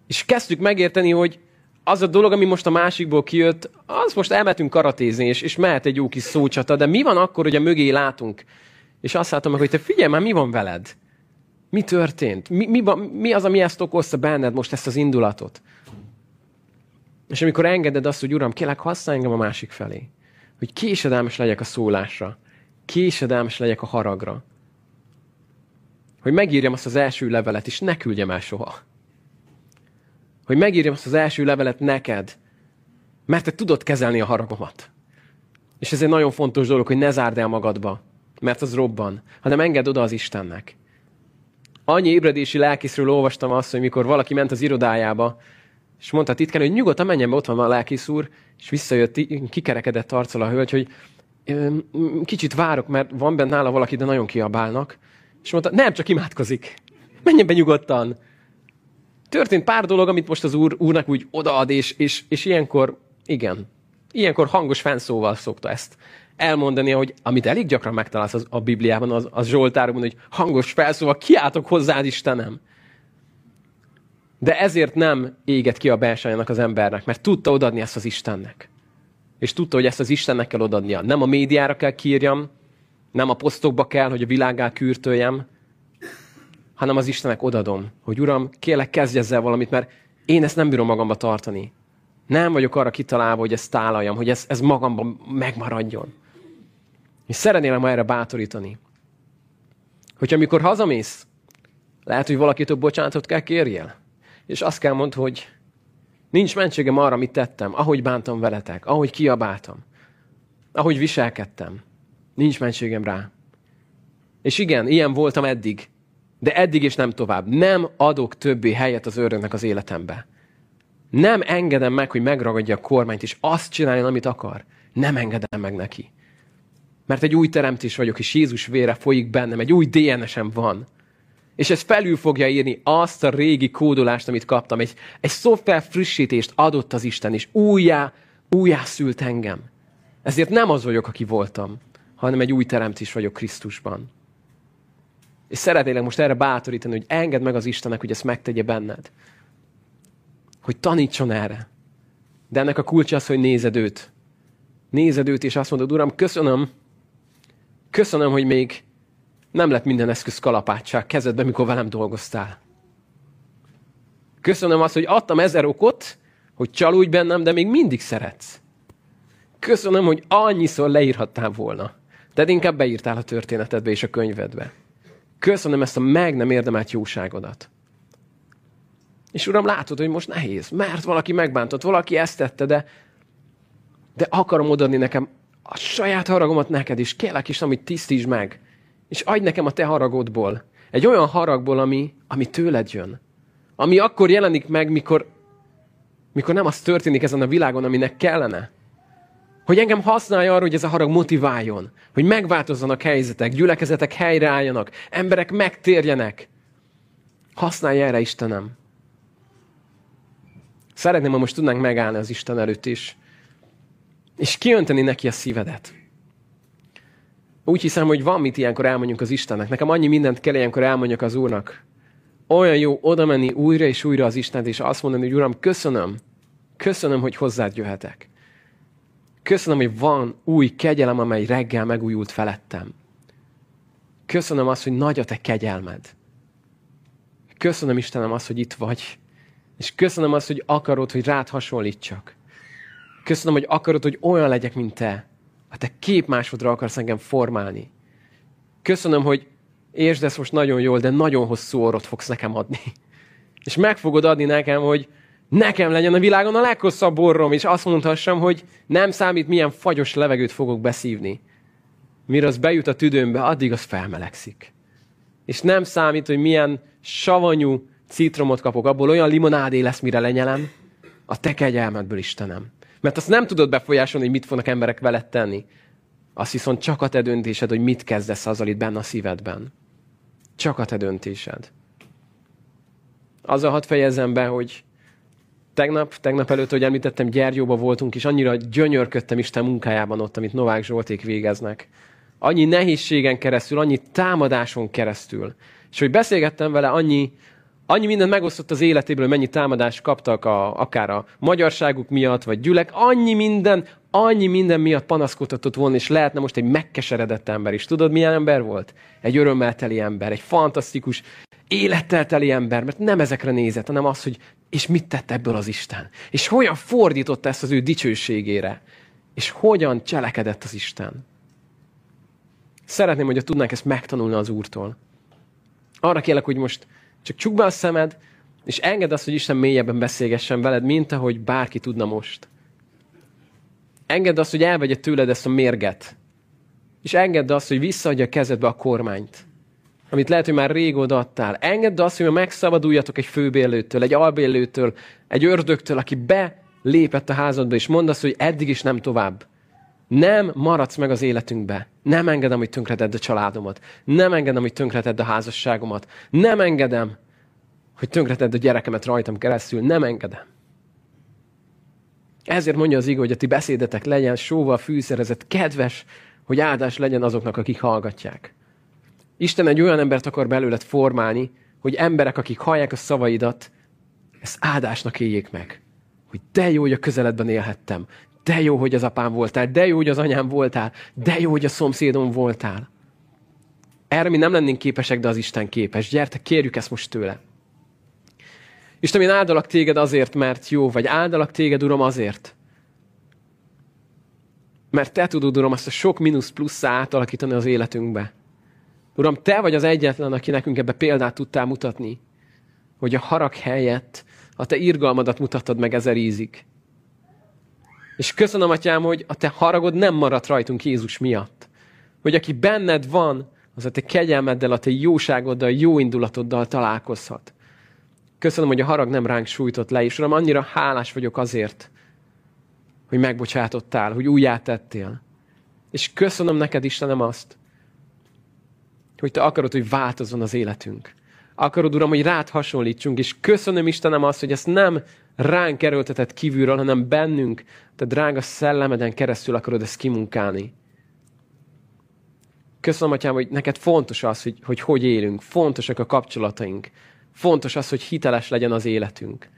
És kezdtük megérteni, hogy az a dolog, ami most a másikból kijött, az most elmetünk karatézni, és, és mehet egy jó kis szócsata, de mi van akkor, hogy a mögé látunk? És azt látom meg, hogy te figyelj már, mi van veled? Mi történt? Mi, mi, mi az, ami ezt okozta benned most ezt az indulatot? És amikor engeded azt, hogy Uram, kérlek, használj engem a másik felé. Hogy késedelmes legyek a szólásra. Késedelmes legyek a haragra hogy megírjam azt az első levelet, és ne küldjem el soha. Hogy megírjam azt az első levelet neked, mert te tudod kezelni a haragomat. És ez egy nagyon fontos dolog, hogy ne zárd el magadba, mert az robban, hanem engedd oda az Istennek. Annyi ébredési lelkészről olvastam azt, hogy mikor valaki ment az irodájába, és mondta titkán, hogy nyugodtan menjen be, ott van a lelkész úr, és visszajött, kikerekedett arccal a hölgy, hogy kicsit várok, mert van benne nála valaki, de nagyon kiabálnak. És mondta, nem, csak imádkozik. Menjen be nyugodtan. Történt pár dolog, amit most az úr, úrnak úgy odaad, és, és, és ilyenkor, igen, ilyenkor hangos fenszóval szokta ezt elmondani, hogy amit elég gyakran megtalálsz az, a Bibliában, az, az Zsoltárban, hogy hangos felszóval kiáltok hozzád, Istenem. De ezért nem éget ki a belsájának az embernek, mert tudta odadni ezt az Istennek. És tudta, hogy ezt az Istennek kell odadnia. Nem a médiára kell kírjam, nem a posztokba kell, hogy a világá kürtöljem, hanem az Istenek odadom, hogy Uram, kérlek, kezdj ezzel valamit, mert én ezt nem bírom magamba tartani. Nem vagyok arra kitalálva, hogy ezt tálaljam, hogy ez, ez magamban megmaradjon. És szeretném ma erre bátorítani. Hogyha amikor hazamész, lehet, hogy valakitől bocsánatot kell kérjél. És azt kell mondd, hogy nincs mentségem arra, amit tettem, ahogy bántam veletek, ahogy kiabáltam, ahogy viselkedtem. Nincs mentségem rá. És igen, ilyen voltam eddig. De eddig és nem tovább. Nem adok többé helyet az ördögnek az életembe. Nem engedem meg, hogy megragadja a kormányt, és azt csináljon, amit akar. Nem engedem meg neki. Mert egy új teremtés vagyok, és Jézus vére folyik bennem, egy új DNS-em van. És ez felül fogja írni azt a régi kódolást, amit kaptam. Egy, egy szoftver frissítést adott az Isten, és újjá, újjá szült engem. Ezért nem az vagyok, aki voltam, hanem egy új teremtés vagyok Krisztusban. És szeretnélek most erre bátorítani, hogy engedd meg az Istennek, hogy ezt megtegye benned. Hogy tanítson erre. De ennek a kulcsa az, hogy nézed őt. Nézed őt, és azt mondod, Uram, köszönöm, köszönöm, hogy még nem lett minden eszköz kalapátság kezedbe, mikor velem dolgoztál. Köszönöm azt, hogy adtam ezer okot, hogy csalódj bennem, de még mindig szeretsz. Köszönöm, hogy annyiszor leírhattál volna. De inkább beírtál a történetedbe és a könyvedbe. Köszönöm ezt a meg nem érdemelt jóságodat. És Uram, látod, hogy most nehéz, mert valaki megbántott, valaki ezt tette, de, de akarom odaadni nekem a saját haragomat neked is. Kérlek is, amit tisztíts meg. És adj nekem a te haragodból. Egy olyan haragból, ami, ami tőled jön. Ami akkor jelenik meg, mikor, mikor nem az történik ezen a világon, aminek kellene. Hogy engem használja arra, hogy ez a harag motiváljon. Hogy megváltozzanak helyzetek, gyülekezetek helyreálljanak, emberek megtérjenek. Használja erre Istenem. Szeretném, ha most tudnánk megállni az Isten előtt is, és kiönteni neki a szívedet. Úgy hiszem, hogy van mit ilyenkor elmondjunk az Istennek. Nekem annyi mindent kell ilyenkor elmondjak az Úrnak. Olyan jó oda menni újra és újra az Istent, és azt mondani, hogy Uram, köszönöm, köszönöm, hogy hozzád jöhetek. Köszönöm, hogy van új kegyelem, amely reggel megújult felettem. Köszönöm azt, hogy nagy a te kegyelmed. Köszönöm, Istenem, azt, hogy itt vagy. És köszönöm azt, hogy akarod, hogy rád hasonlítsak. Köszönöm, hogy akarod, hogy olyan legyek, mint te. A te képmásodra akarsz engem formálni. Köszönöm, hogy értsd ezt most nagyon jól, de nagyon hosszú orrot fogsz nekem adni. És meg fogod adni nekem, hogy nekem legyen a világon a leghosszabb orrom, és azt mondhassam, hogy nem számít, milyen fagyos levegőt fogok beszívni. Mire az bejut a tüdőmbe, addig az felmelegszik. És nem számít, hogy milyen savanyú citromot kapok, abból olyan limonádé lesz, mire lenyelem, a te kegyelmedből, Istenem. Mert azt nem tudod befolyásolni, hogy mit fognak emberek veled tenni. Azt viszont csak a te döntésed, hogy mit kezdesz azzal itt benne a szívedben. Csak a te döntésed. Azzal hadd fejezem be, hogy tegnap, tegnap előtt, hogy említettem, Gyergyóba voltunk, és annyira gyönyörködtem Isten munkájában ott, amit Novák Zsolték végeznek. Annyi nehézségen keresztül, annyi támadáson keresztül. És hogy beszélgettem vele, annyi, annyi mindent megosztott az életéből, mennyi támadást kaptak a, akár a magyarságuk miatt, vagy gyülek, annyi minden, annyi minden miatt panaszkodhatott volna, és lehetne most egy megkeseredett ember is. Tudod, milyen ember volt? Egy örömmel teli ember, egy fantasztikus, élettel teli ember, mert nem ezekre nézett, hanem az, hogy és mit tett ebből az Isten? És hogyan fordította ezt az ő dicsőségére? És hogyan cselekedett az Isten? Szeretném, hogy tudnánk ezt megtanulni az Úrtól. Arra kérlek, hogy most csak csukd be a szemed, és engedd azt, hogy Isten mélyebben beszélgessen veled, mint ahogy bárki tudna most. Engedd azt, hogy elvegye tőled ezt a mérget. És engedd azt, hogy visszaadja a kezedbe a kormányt. Amit lehet, hogy már rég adtál. Engedd azt, hogy megszabaduljatok egy főbérlőtől, egy albérlőtől, egy ördögtől, aki belépett a házadba, és mondd azt, hogy eddig is nem tovább. Nem maradsz meg az életünkbe. Nem engedem, hogy tönkreted a családomat. Nem engedem, hogy tönkreted a házasságomat. Nem engedem, hogy tönkreted a gyerekemet rajtam keresztül. Nem engedem. Ezért mondja az igaz, hogy a ti beszédetek legyen sóval fűszerezett, kedves, hogy áldás legyen azoknak, akik hallgatják. Isten egy olyan embert akar belőled formálni, hogy emberek, akik hallják a szavaidat, ezt áldásnak éljék meg. Hogy de jó, hogy a közeledben élhettem. De jó, hogy az apám voltál. De jó, hogy az anyám voltál. De jó, hogy a szomszédom voltál. Erre mi nem lennénk képesek, de az Isten képes. Gyertek, kérjük ezt most tőle. Isten, én áldalak téged azért, mert jó vagy. Áldalak téged, Uram, azért. Mert te tudod, Uram, azt a sok mínusz plusz átalakítani az életünkbe. Uram, te vagy az egyetlen, aki nekünk ebbe példát tudtál mutatni, hogy a harag helyett a te irgalmadat mutattad meg ezer ízig. És köszönöm, Atyám, hogy a te haragod nem maradt rajtunk Jézus miatt. Hogy aki benned van, az a te kegyelmeddel, a te jóságoddal, jó indulatoddal találkozhat. Köszönöm, hogy a harag nem ránk sújtott le, és Uram, annyira hálás vagyok azért, hogy megbocsátottál, hogy újjátettél. És köszönöm neked, Istenem, azt, hogy te akarod, hogy változzon az életünk. Akarod, Uram, hogy rád hasonlítsunk, és köszönöm Istenem azt, hogy ezt nem ránk erőltetett kívülről, hanem bennünk, te drága szellemeden keresztül akarod ezt kimunkálni. Köszönöm, Atyám, hogy neked fontos az, hogy, hogy hogy élünk, fontosak a kapcsolataink, fontos az, hogy hiteles legyen az életünk.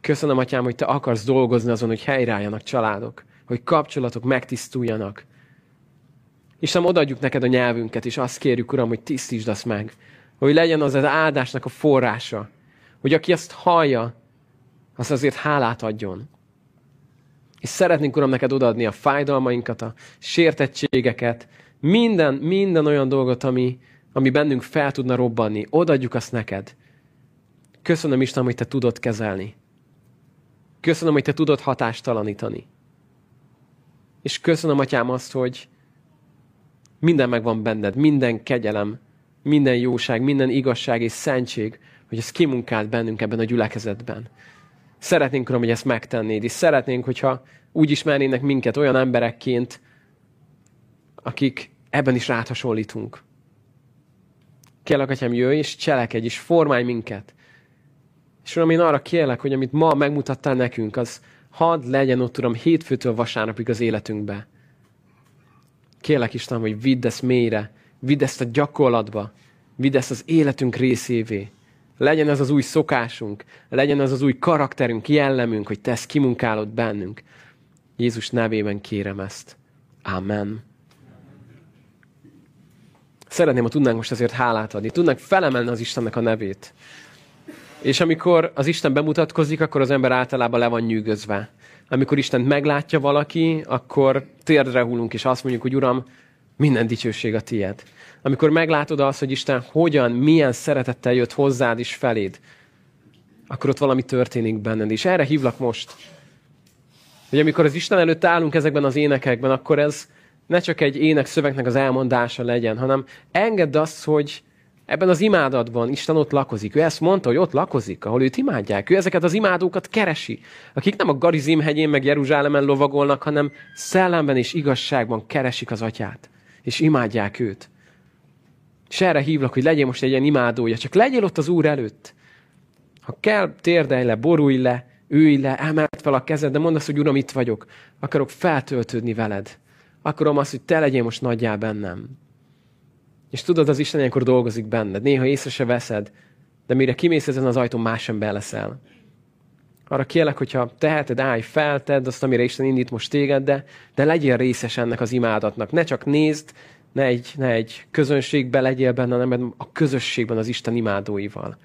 Köszönöm, Atyám, hogy Te akarsz dolgozni azon, hogy helyreálljanak családok, hogy kapcsolatok megtisztuljanak. Istenem, odaadjuk neked a nyelvünket, és azt kérjük, Uram, hogy tisztítsd azt meg, hogy legyen az az áldásnak a forrása, hogy aki azt hallja, az azért hálát adjon. És szeretnénk, Uram, neked odaadni a fájdalmainkat, a sértettségeket, minden, minden olyan dolgot, ami, ami bennünk fel tudna robbanni. Odaadjuk azt neked. Köszönöm Isten, hogy te tudod kezelni. Köszönöm, hogy te tudod hatástalanítani. És köszönöm, Atyám, azt, hogy minden megvan benned, minden kegyelem, minden jóság, minden igazság és szentség, hogy ez kimunkált bennünk ebben a gyülekezetben. Szeretnénk, Uram, hogy ezt megtennéd, és szeretnénk, hogyha úgy ismernének minket olyan emberekként, akik ebben is ráthasonlítunk. Kérlek, Atyám, jöjj és cselekedj, és formálj minket. És Uram, én arra kérlek, hogy amit ma megmutattál nekünk, az hadd legyen ott, Uram, hétfőtől vasárnapig az életünkbe. Kérlek Istenem, hogy vidd ezt mélyre, vidd ezt a gyakorlatba, vidd ezt az életünk részévé. Legyen ez az új szokásunk, legyen ez az új karakterünk, jellemünk, hogy te ezt kimunkálod bennünk. Jézus nevében kérem ezt. Amen. Szeretném, ha tudnánk most ezért hálát adni. Tudnánk felemelni az Istennek a nevét. És amikor az Isten bemutatkozik, akkor az ember általában le van nyűgözve. Amikor Isten meglátja valaki, akkor térdre hullunk, és azt mondjuk, hogy Uram, minden dicsőség a tiéd. Amikor meglátod azt, hogy Isten hogyan, milyen szeretettel jött hozzád is feléd, akkor ott valami történik benned. És erre hívlak most. Hogy amikor az Isten előtt állunk ezekben az énekekben, akkor ez ne csak egy ének szövegnek az elmondása legyen, hanem engedd azt, hogy ebben az imádatban Isten ott lakozik. Ő ezt mondta, hogy ott lakozik, ahol őt imádják. Ő ezeket az imádókat keresi, akik nem a Garizim hegyén meg Jeruzsálemen lovagolnak, hanem szellemben és igazságban keresik az atyát, és imádják őt. És erre hívlak, hogy legyél most egy ilyen imádója, csak legyél ott az Úr előtt. Ha kell, térdelj le, borulj le, ülj le, emeld fel a kezed, de mondd azt, hogy Uram, itt vagyok, akarok feltöltődni veled. Akarom azt, hogy te legyél most nagyjá bennem. És tudod, az Isten ilyenkor dolgozik benned. Néha észre se veszed, de mire kimész ezen az ajtón, más ember leszel. Arra kérlek, hogyha teheted, állj fel, tedd azt, amire Isten indít most téged, de, de legyél részes ennek az imádatnak. Ne csak nézd, ne egy, ne egy közönségbe legyél benne, hanem a közösségben az Isten imádóival.